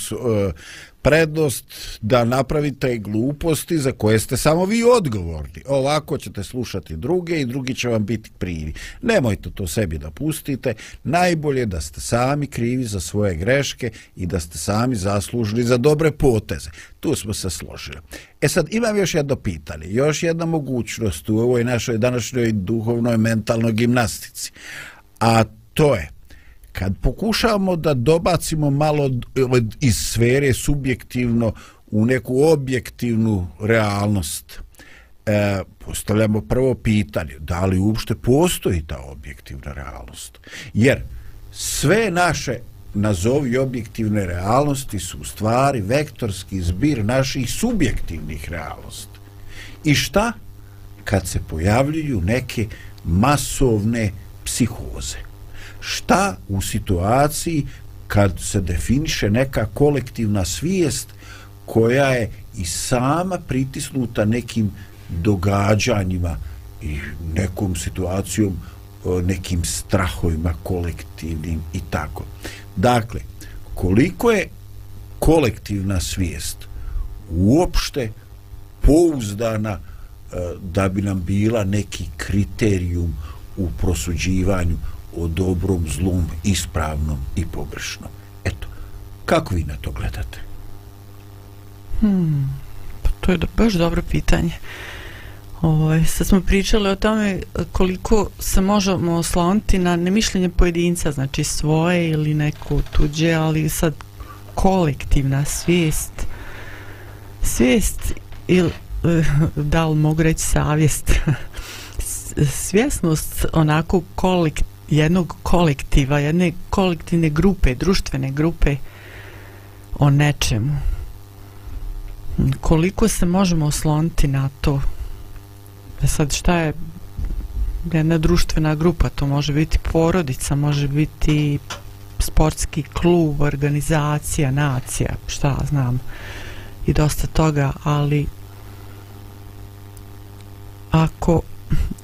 prednost da napravite gluposti za koje ste samo vi odgovorni. Ovako ćete slušati druge i drugi će vam biti krivi. Nemojte to sebi da pustite. Najbolje da ste sami krivi za svoje greške i da ste sami zaslužili za dobre poteze. Tu smo se složili. E sad, imam još jedno pitanje, još jedna mogućnost u ovoj našoj današnjoj duhovnoj mentalnoj gimnastici. A to je, kad pokušavamo da dobacimo malo iz sfere subjektivno u neku objektivnu realnost, e, postavljamo prvo pitanje, da li uopšte postoji ta objektivna realnost? Jer sve naše nazovi objektivne realnosti su u stvari vektorski zbir naših subjektivnih realnosti. I šta? Kad se pojavljuju neke masovne psihoze. Šta u situaciji kad se definiše neka kolektivna svijest koja je i sama pritisnuta nekim događanjima i nekom situacijom, nekim strahovima kolektivnim i tako. Dakle, koliko je kolektivna svijest uopšte pouzdana e, da bi nam bila neki kriterijum u prosuđivanju o dobrom, zlom, ispravnom i pogrešnom. Eto, kako vi na to gledate? Hmm, pa to je do, baš dobro pitanje. Ovaj, sad smo pričali o tome koliko se možemo osloniti na nemišljenje pojedinca, znači svoje ili neko tuđe, ali sad kolektivna svijest, svijest ili eh, da li mogu reći savjest, svjesnost onako kolek, jednog kolektiva, jedne kolektivne grupe, društvene grupe o nečemu. Koliko se možemo osloniti na to? E sad šta je jedna društvena grupa? To može biti porodica može biti sportski klub organizacija nacija šta znam i dosta toga ali ako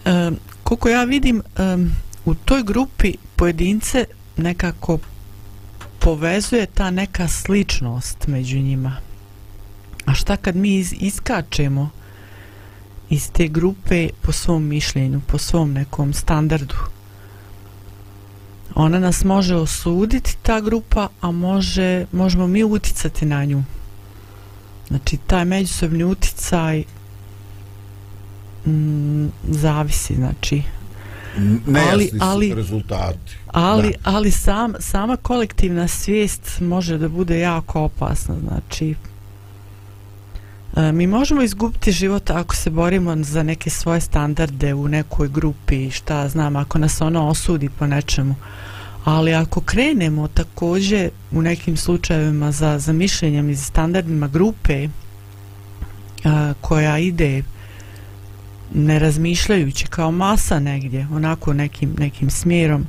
um, koliko ja vidim um, u toj grupi pojedince nekako povezuje ta neka sličnost među njima A šta kad mi iz, iskačemo iz te grupe po svom mišljenju, po svom nekom standardu? Ona nas može osuditi, ta grupa, a može, možemo mi uticati na nju. Znači, taj međusobni uticaj mm, zavisi, znači, Su ali- rezultati. ali, Da. ali sam, sama kolektivna svijest može da bude jako opasna, znači e, mi možemo izgubiti život ako se borimo za neke svoje standarde u nekoj grupi, šta znam, ako nas ono osudi po nečemu. Ali ako krenemo takođe u nekim slučajevima za, za mišljenjem i za standardima grupe a, koja ide ne razmišljajući kao masa negdje, onako nekim, nekim smjerom,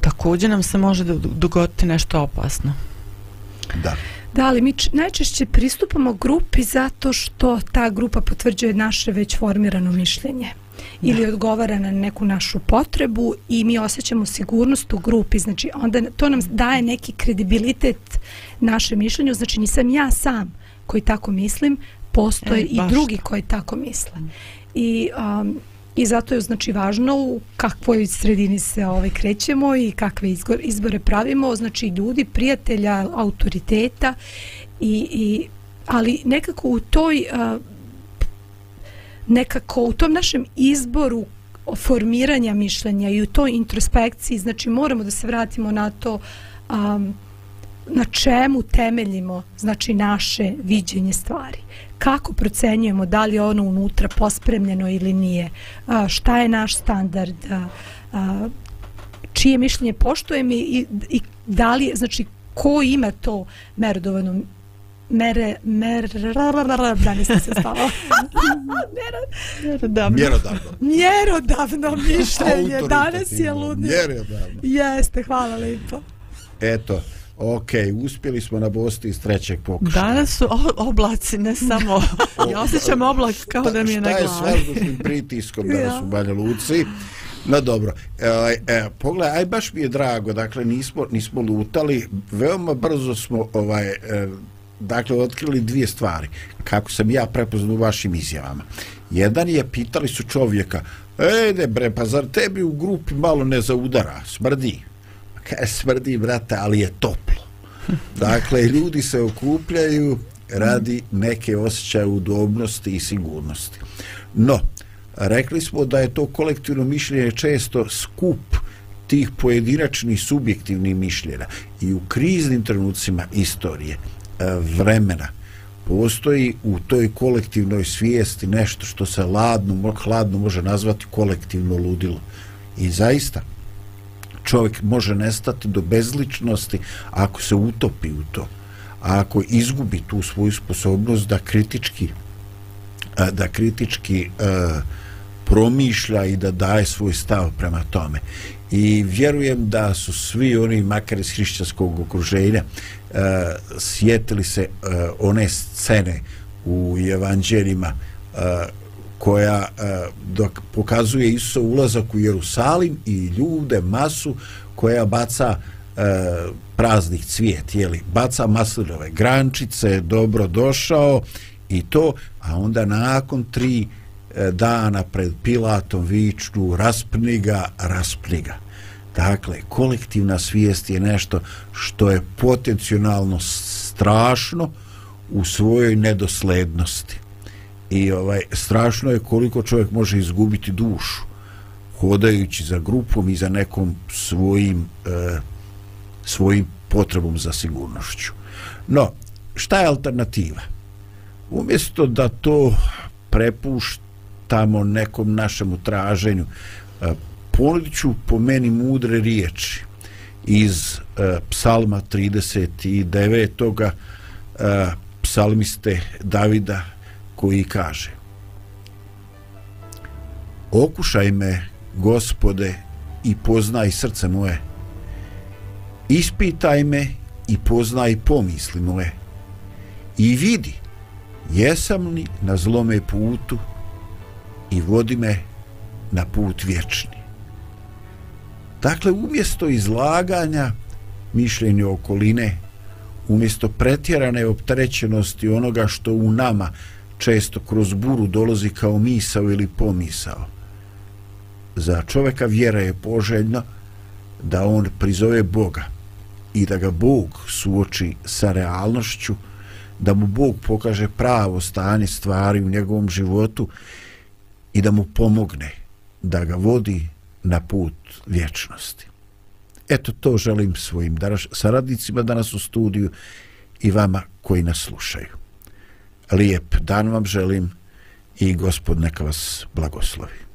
također nam se može do- dogoditi nešto opasno. Da. Da, ali mi najčešće pristupamo grupi zato što ta grupa potvrđuje naše već formirano mišljenje ili odgovara na neku našu potrebu i mi osjećamo sigurnost u grupi, znači onda to nam daje neki kredibilitet našem mišljenju, znači nisam ja sam koji tako mislim, postoje E, i drugi to. koji tako misle. I um, I zato je znači važno u kakvoj sredini se ovaj krećemo i kakve izbore pravimo, znači ljudi, prijatelja, autoriteta i, i ali nekako u toj a, nekako u tom našem izboru formiranja mišljenja i u toj introspekciji, znači moramo da se vratimo na to um, na čemu temeljimo znači naše viđenje stvari kako procenjujemo da li je ono unutra pospremljeno ili nije? Šta je naš standard? Čije mišljenje poštujemo i, i da li je, znači ko ima to merodovano? Mere mer da nisam se stala Da, Mjerodavno. mjerodavno mišljenje. Danas je ludno Mjerodavno. jeste hvala lepo. Eto, Ok, uspjeli smo na Bosti iz trećeg pokušaja. Danas su oblaci, ne samo... ja osjećam oblak kao da mi je na Šta je s glavi. vazdušnim pritiskom danas Ja. u Banja Luci? No dobro, e, e, pogledaj, aj baš mi je drago, dakle nismo, nismo lutali, veoma brzo smo ovaj, e, dakle otkrili dvije stvari, kako sam ja prepoznao u vašim izjavama. Jedan je, pitali su čovjeka, ede bre, pa zar tebi u grupi malo ne zaudara, smrdi? Kaj e, smrdi, brate, ali je toplo. Dakle, ljudi se okupljaju radi neke osjećaje udobnosti i sigurnosti. No, rekli smo da je to kolektivno mišljenje često skup tih pojedinačnih subjektivnih mišljenja i u kriznim trenucima istorije, e, vremena, postoji u toj kolektivnoj svijesti nešto što se ladno, hladno može nazvati kolektivno ludilo. I zaista, čovjek može nestati do bezličnosti ako se utopi u to. A ako izgubi tu svoju sposobnost da kritički da kritički a, promišlja i da daje svoj stav prema tome. I vjerujem da su svi oni, makar iz hrišćanskog okruženja, a, sjetili se one scene u evanđeljima koja e, dok pokazuje isto ulazak u Jerusalim i ljude, masu koja baca e, praznih cvijet, jeli, baca maslinove grančice, dobro došao i to, a onda nakon tri e, dana pred Pilatom vičnu raspni ga, raspni ga. Dakle, kolektivna svijest je nešto što je potencijalno strašno u svojoj nedoslednosti i ovaj strašno je koliko čovjek može izgubiti dušu hodajući za grupom i za nekom svojim e, svojim potrebom za sigurnošću. No, šta je alternativa? Umjesto da to prepuštamo nekom našemu traženju, e, ponudit ću po meni mudre riječi iz e, psalma 39. E, psalmiste Davida koji kaže Okušaj me, gospode, i poznaj srce moje. Ispitaj me i poznaj pomisli moje. I vidi, jesam li na zlome putu i vodi me na put vječni. Dakle, umjesto izlaganja mišljenja okoline, umjesto pretjerane opterećenosti onoga što u nama često kroz buru dolazi kao misao ili pomisao. Za čoveka vjera je poželjna da on prizove Boga i da ga Bog suoči sa realnošću, da mu Bog pokaže pravo stanje stvari u njegovom životu i da mu pomogne da ga vodi na put vječnosti. Eto to želim svojim saradnicima danas u studiju i vama koji nas slušaju. Lijep dan vam želim i gospod neka vas blagoslovi.